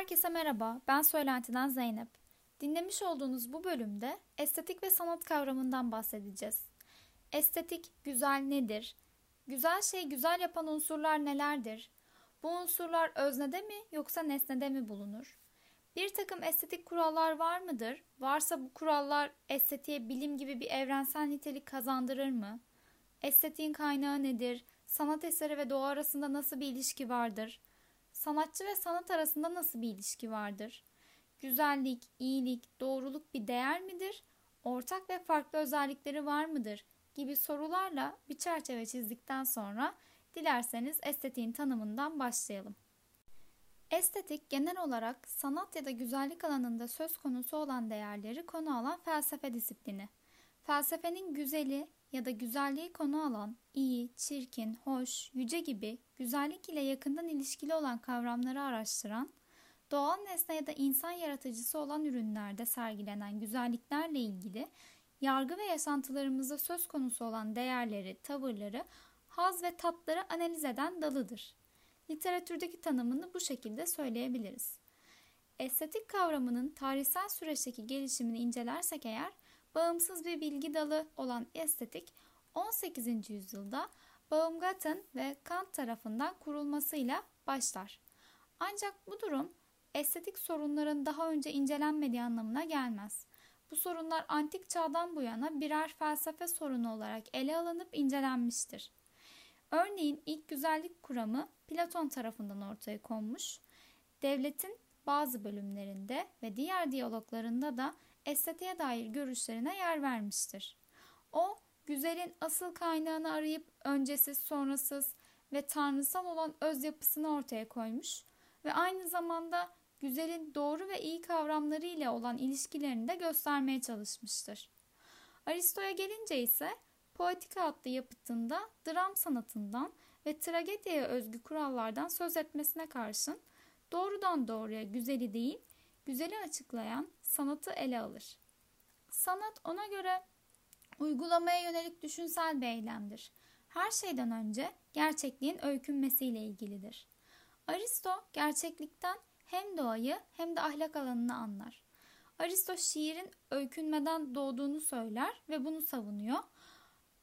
Herkese merhaba, ben Söylenti'den Zeynep. Dinlemiş olduğunuz bu bölümde estetik ve sanat kavramından bahsedeceğiz. Estetik, güzel nedir? Güzel şey güzel yapan unsurlar nelerdir? Bu unsurlar öznede mi yoksa nesnede mi bulunur? Bir takım estetik kurallar var mıdır? Varsa bu kurallar estetiğe bilim gibi bir evrensel nitelik kazandırır mı? Estetiğin kaynağı nedir? Sanat eseri ve doğa arasında nasıl bir ilişki vardır? Sanatçı ve sanat arasında nasıl bir ilişki vardır? Güzellik, iyilik, doğruluk bir değer midir? Ortak ve farklı özellikleri var mıdır? gibi sorularla bir çerçeve çizdikten sonra dilerseniz estetiğin tanımından başlayalım. Estetik genel olarak sanat ya da güzellik alanında söz konusu olan değerleri konu alan felsefe disiplini. Felsefenin güzeli ya da güzelliği konu alan iyi, çirkin, hoş, yüce gibi güzellik ile yakından ilişkili olan kavramları araştıran, doğal nesne ya da insan yaratıcısı olan ürünlerde sergilenen güzelliklerle ilgili yargı ve yaşantılarımızda söz konusu olan değerleri, tavırları, haz ve tatları analiz eden dalıdır. Literatürdeki tanımını bu şekilde söyleyebiliriz. Estetik kavramının tarihsel süreçteki gelişimini incelersek eğer, bağımsız bir bilgi dalı olan estetik 18. yüzyılda Baumgarten ve Kant tarafından kurulmasıyla başlar. Ancak bu durum estetik sorunların daha önce incelenmediği anlamına gelmez. Bu sorunlar antik çağdan bu yana birer felsefe sorunu olarak ele alınıp incelenmiştir. Örneğin ilk güzellik kuramı Platon tarafından ortaya konmuş. Devletin bazı bölümlerinde ve diğer diyaloglarında da estetiğe dair görüşlerine yer vermiştir. O, güzelin asıl kaynağını arayıp öncesiz, sonrasız ve tanrısal olan öz yapısını ortaya koymuş ve aynı zamanda güzelin doğru ve iyi kavramları ile olan ilişkilerini de göstermeye çalışmıştır. Aristo'ya gelince ise Poetika adlı yapıtında dram sanatından ve tragediye özgü kurallardan söz etmesine karşın doğrudan doğruya güzeli değil, güzeli açıklayan sanatı ele alır. Sanat ona göre uygulamaya yönelik düşünsel bir eylemdir. Her şeyden önce gerçekliğin öykünmesiyle ilgilidir. Aristo gerçeklikten hem doğayı hem de ahlak alanını anlar. Aristo şiirin öykünmeden doğduğunu söyler ve bunu savunuyor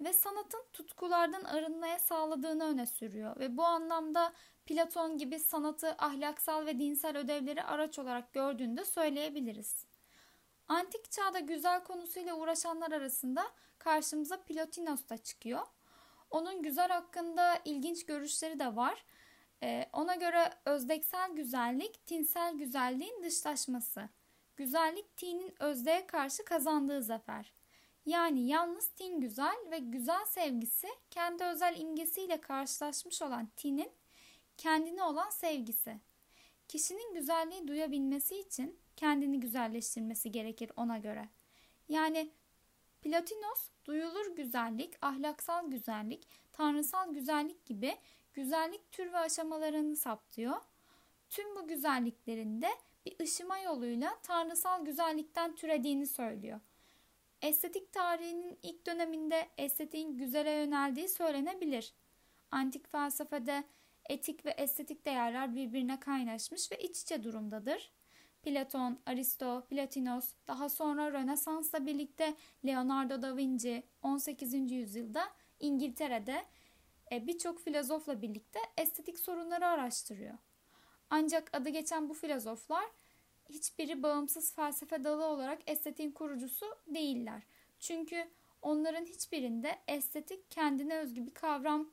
ve sanatın tutkulardan arınmaya sağladığını öne sürüyor ve bu anlamda Platon gibi sanatı ahlaksal ve dinsel ödevleri araç olarak gördüğünü de söyleyebiliriz. Antik çağda güzel konusuyla uğraşanlar arasında karşımıza Plotinos da çıkıyor. Onun güzel hakkında ilginç görüşleri de var. Ee, ona göre özdeksel güzellik tinsel güzelliğin dışlaşması. Güzellik tinin özdeğe karşı kazandığı zafer. Yani yalnız tin güzel ve güzel sevgisi kendi özel imgesiyle karşılaşmış olan tinin kendine olan sevgisi. Kişinin güzelliği duyabilmesi için kendini güzelleştirmesi gerekir ona göre. Yani Platinos duyulur güzellik, ahlaksal güzellik, tanrısal güzellik gibi güzellik tür ve aşamalarını saptıyor. Tüm bu güzelliklerinde bir ışıma yoluyla tanrısal güzellikten türediğini söylüyor. Estetik tarihinin ilk döneminde estetiğin güzele yöneldiği söylenebilir. Antik felsefede etik ve estetik değerler birbirine kaynaşmış ve iç içe durumdadır. Platon, Aristo, Platinos, daha sonra Rönesans'la birlikte Leonardo da Vinci 18. yüzyılda İngiltere'de e, birçok filozofla birlikte estetik sorunları araştırıyor. Ancak adı geçen bu filozoflar hiçbiri bağımsız felsefe dalı olarak estetiğin kurucusu değiller. Çünkü onların hiçbirinde estetik kendine özgü bir kavram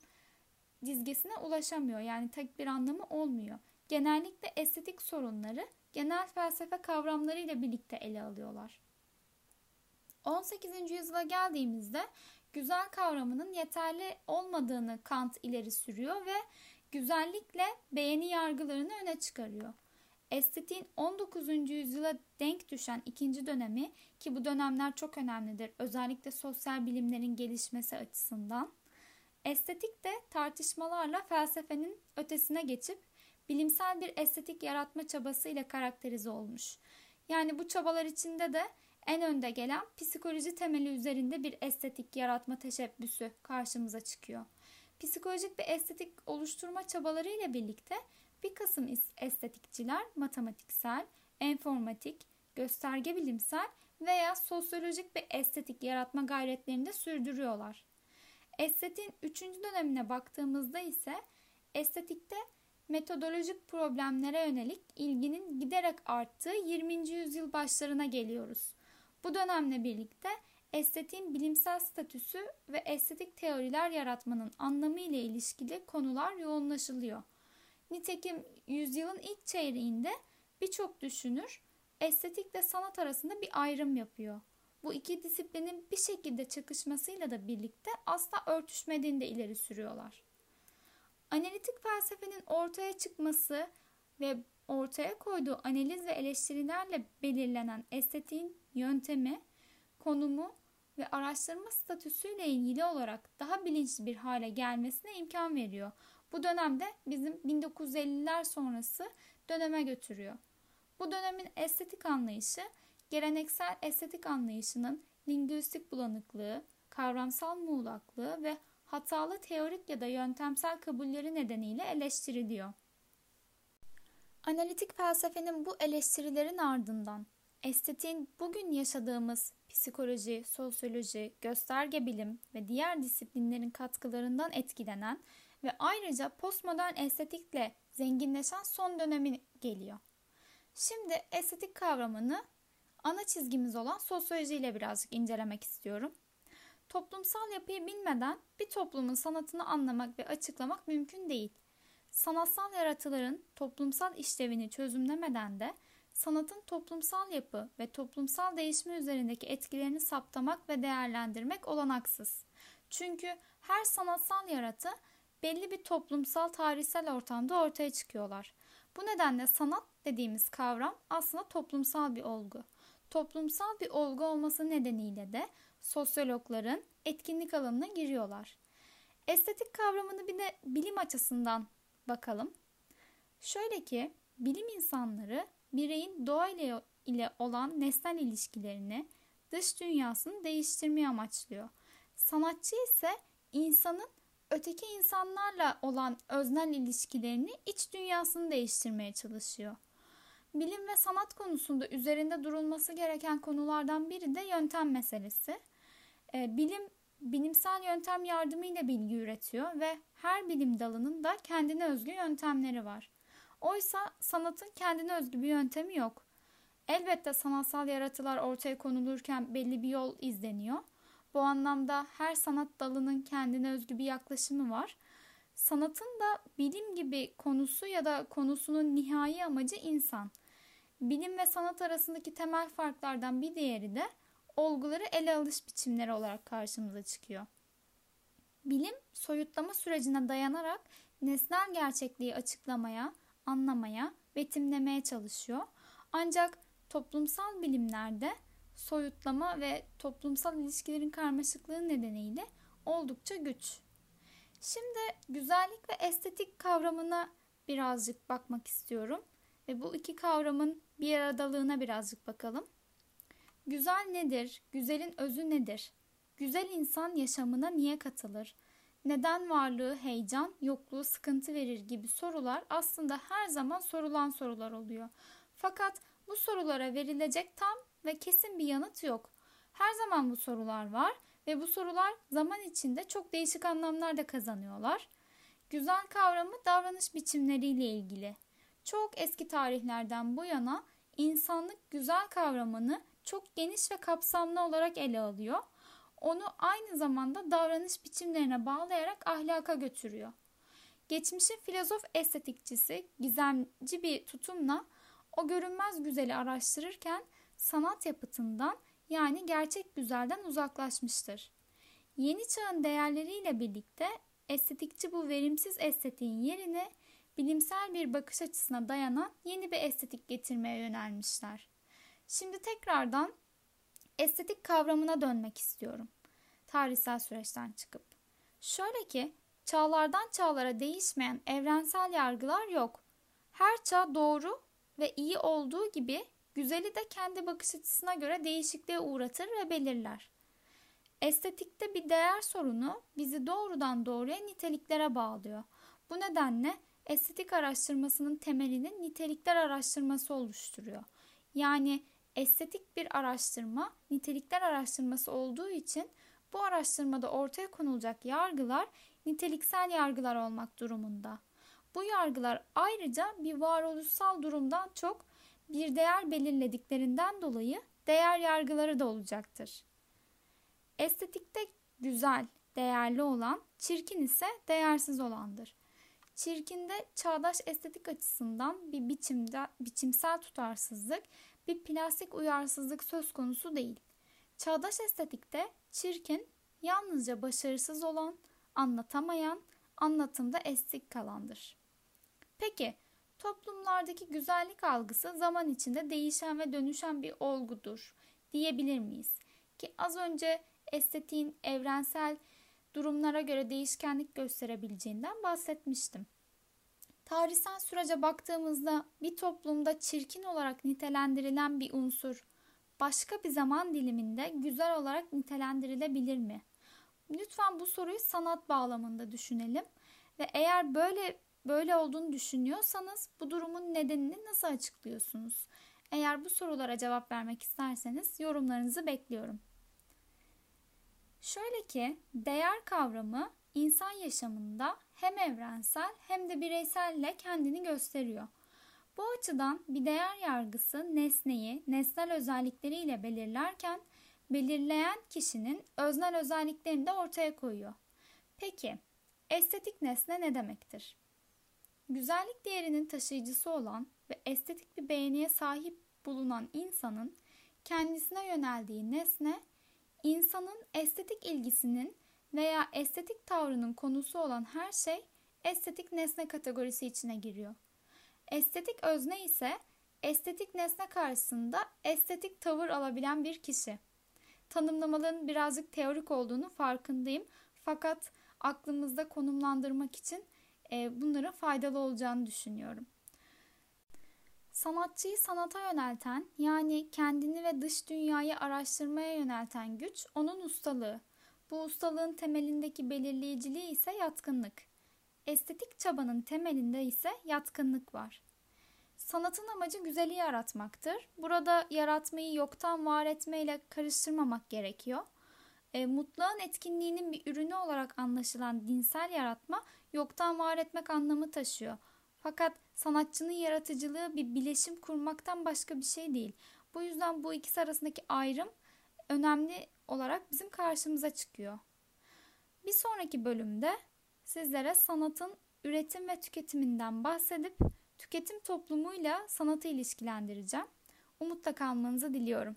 dizgesine ulaşamıyor. Yani tek bir anlamı olmuyor. Genellikle estetik sorunları genel felsefe kavramlarıyla birlikte ele alıyorlar. 18. yüzyıla geldiğimizde güzel kavramının yeterli olmadığını Kant ileri sürüyor ve güzellikle beğeni yargılarını öne çıkarıyor. Estetiğin 19. yüzyıla denk düşen ikinci dönemi ki bu dönemler çok önemlidir özellikle sosyal bilimlerin gelişmesi açısından. Estetik de tartışmalarla felsefenin ötesine geçip bilimsel bir estetik yaratma çabası ile karakterize olmuş. Yani bu çabalar içinde de en önde gelen psikoloji temeli üzerinde bir estetik yaratma teşebbüsü karşımıza çıkıyor. Psikolojik bir estetik oluşturma çabaları ile birlikte bir kısım estetikçiler matematiksel, informatik, gösterge bilimsel veya sosyolojik bir estetik yaratma gayretlerini de sürdürüyorlar. Estetin üçüncü dönemine baktığımızda ise estetikte metodolojik problemlere yönelik ilginin giderek arttığı 20. yüzyıl başlarına geliyoruz. Bu dönemle birlikte estetiğin bilimsel statüsü ve estetik teoriler yaratmanın anlamı ile ilişkili konular yoğunlaşılıyor. Nitekim yüzyılın ilk çeyreğinde birçok düşünür estetikle sanat arasında bir ayrım yapıyor. Bu iki disiplinin bir şekilde çakışmasıyla da birlikte asla örtüşmediğini de ileri sürüyorlar. Analitik felsefenin ortaya çıkması ve ortaya koyduğu analiz ve eleştirilerle belirlenen estetiğin yöntemi, konumu ve araştırma statüsüyle ilgili olarak daha bilinçli bir hale gelmesine imkan veriyor. Bu dönemde bizim 1950'ler sonrası döneme götürüyor. Bu dönemin estetik anlayışı geleneksel estetik anlayışının lingüistik bulanıklığı, kavramsal muğlaklığı ve hatalı teorik ya da yöntemsel kabulleri nedeniyle eleştiriliyor. Analitik felsefenin bu eleştirilerin ardından estetiğin bugün yaşadığımız psikoloji, sosyoloji, gösterge bilim ve diğer disiplinlerin katkılarından etkilenen ve ayrıca postmodern estetikle zenginleşen son dönemi geliyor. Şimdi estetik kavramını ana çizgimiz olan sosyolojiyle birazcık incelemek istiyorum. Toplumsal yapıyı bilmeden bir toplumun sanatını anlamak ve açıklamak mümkün değil. Sanatsal yaratıların toplumsal işlevini çözümlemeden de sanatın toplumsal yapı ve toplumsal değişme üzerindeki etkilerini saptamak ve değerlendirmek olanaksız. Çünkü her sanatsal yaratı belli bir toplumsal tarihsel ortamda ortaya çıkıyorlar. Bu nedenle sanat dediğimiz kavram aslında toplumsal bir olgu. Toplumsal bir olgu olması nedeniyle de sosyologların etkinlik alanına giriyorlar. Estetik kavramını bir de bilim açısından bakalım. Şöyle ki bilim insanları bireyin doğa ile olan nesnel ilişkilerini, dış dünyasını değiştirmeyi amaçlıyor. Sanatçı ise insanın öteki insanlarla olan öznel ilişkilerini, iç dünyasını değiştirmeye çalışıyor. Bilim ve sanat konusunda üzerinde durulması gereken konulardan biri de yöntem meselesi. Ee, bilim bilimsel yöntem yardımıyla bilgi üretiyor ve her bilim dalının da kendine özgü yöntemleri var. Oysa sanatın kendine özgü bir yöntemi yok. Elbette sanatsal yaratılar ortaya konulurken belli bir yol izleniyor. Bu anlamda her sanat dalının kendine özgü bir yaklaşımı var. Sanatın da bilim gibi konusu ya da konusunun nihai amacı insan. Bilim ve sanat arasındaki temel farklardan bir diğeri de olguları ele alış biçimleri olarak karşımıza çıkıyor. Bilim soyutlama sürecine dayanarak nesnel gerçekliği açıklamaya, anlamaya, betimlemeye çalışıyor. Ancak toplumsal bilimlerde soyutlama ve toplumsal ilişkilerin karmaşıklığı nedeniyle oldukça güç. Şimdi güzellik ve estetik kavramına birazcık bakmak istiyorum ve bu iki kavramın bir aradalığına birazcık bakalım. Güzel nedir? Güzelin özü nedir? Güzel insan yaşamına niye katılır? Neden varlığı heyecan, yokluğu sıkıntı verir gibi sorular aslında her zaman sorulan sorular oluyor. Fakat bu sorulara verilecek tam ve kesin bir yanıt yok. Her zaman bu sorular var ve bu sorular zaman içinde çok değişik anlamlar da kazanıyorlar. Güzel kavramı davranış biçimleriyle ilgili. Çok eski tarihlerden bu yana insanlık güzel kavramını çok geniş ve kapsamlı olarak ele alıyor. Onu aynı zamanda davranış biçimlerine bağlayarak ahlaka götürüyor. Geçmişin filozof estetikçisi gizemci bir tutumla o görünmez güzeli araştırırken sanat yapıtından yani gerçek güzelden uzaklaşmıştır. Yeni çağın değerleriyle birlikte estetikçi bu verimsiz estetiğin yerine bilimsel bir bakış açısına dayanan yeni bir estetik getirmeye yönelmişler. Şimdi tekrardan estetik kavramına dönmek istiyorum. Tarihsel süreçten çıkıp. Şöyle ki çağlardan çağlara değişmeyen evrensel yargılar yok. Her çağ doğru ve iyi olduğu gibi güzeli de kendi bakış açısına göre değişikliğe uğratır ve belirler. Estetikte bir değer sorunu bizi doğrudan doğruya niteliklere bağlıyor. Bu nedenle estetik araştırmasının temelini nitelikler araştırması oluşturuyor. Yani estetik bir araştırma nitelikler araştırması olduğu için bu araştırmada ortaya konulacak yargılar niteliksel yargılar olmak durumunda. Bu yargılar ayrıca bir varoluşsal durumdan çok bir değer belirlediklerinden dolayı değer yargıları da olacaktır. Estetikte güzel, değerli olan, çirkin ise değersiz olandır. Çirkinde çağdaş estetik açısından bir biçimde biçimsel tutarsızlık, bir plastik uyarsızlık söz konusu değil. Çağdaş estetikte çirkin yalnızca başarısız olan, anlatamayan, anlatımda estik kalandır. Peki, toplumlardaki güzellik algısı zaman içinde değişen ve dönüşen bir olgudur diyebilir miyiz? Ki az önce estetiğin evrensel durumlara göre değişkenlik gösterebileceğinden bahsetmiştim. Tarihsel sürece baktığımızda bir toplumda çirkin olarak nitelendirilen bir unsur başka bir zaman diliminde güzel olarak nitelendirilebilir mi? Lütfen bu soruyu sanat bağlamında düşünelim ve eğer böyle böyle olduğunu düşünüyorsanız bu durumun nedenini nasıl açıklıyorsunuz? Eğer bu sorulara cevap vermek isterseniz yorumlarınızı bekliyorum. Şöyle ki değer kavramı insan yaşamında hem evrensel hem de bireyselle kendini gösteriyor. Bu açıdan bir değer yargısı nesneyi nesnel özellikleriyle belirlerken belirleyen kişinin öznel özelliklerini de ortaya koyuyor. Peki estetik nesne ne demektir? Güzellik değerinin taşıyıcısı olan ve estetik bir beğeniye sahip bulunan insanın kendisine yöneldiği nesne insanın estetik ilgisinin veya estetik tavrının konusu olan her şey estetik nesne kategorisi içine giriyor. Estetik özne ise estetik nesne karşısında estetik tavır alabilen bir kişi. Tanımlamaların birazcık teorik olduğunu farkındayım. Fakat aklımızda konumlandırmak için e, bunların faydalı olacağını düşünüyorum. Sanatçıyı sanata yönelten yani kendini ve dış dünyayı araştırmaya yönelten güç onun ustalığı. Bu ustalığın temelindeki belirleyiciliği ise yatkınlık. Estetik çabanın temelinde ise yatkınlık var. Sanatın amacı güzeli yaratmaktır. Burada yaratmayı yoktan var etmeyle karıştırmamak gerekiyor. E, mutlağın etkinliğinin bir ürünü olarak anlaşılan dinsel yaratma yoktan var etmek anlamı taşıyor. Fakat sanatçının yaratıcılığı bir bileşim kurmaktan başka bir şey değil. Bu yüzden bu ikisi arasındaki ayrım önemli olarak bizim karşımıza çıkıyor. Bir sonraki bölümde sizlere sanatın üretim ve tüketiminden bahsedip tüketim toplumuyla sanatı ilişkilendireceğim. Umutla kalmanızı diliyorum.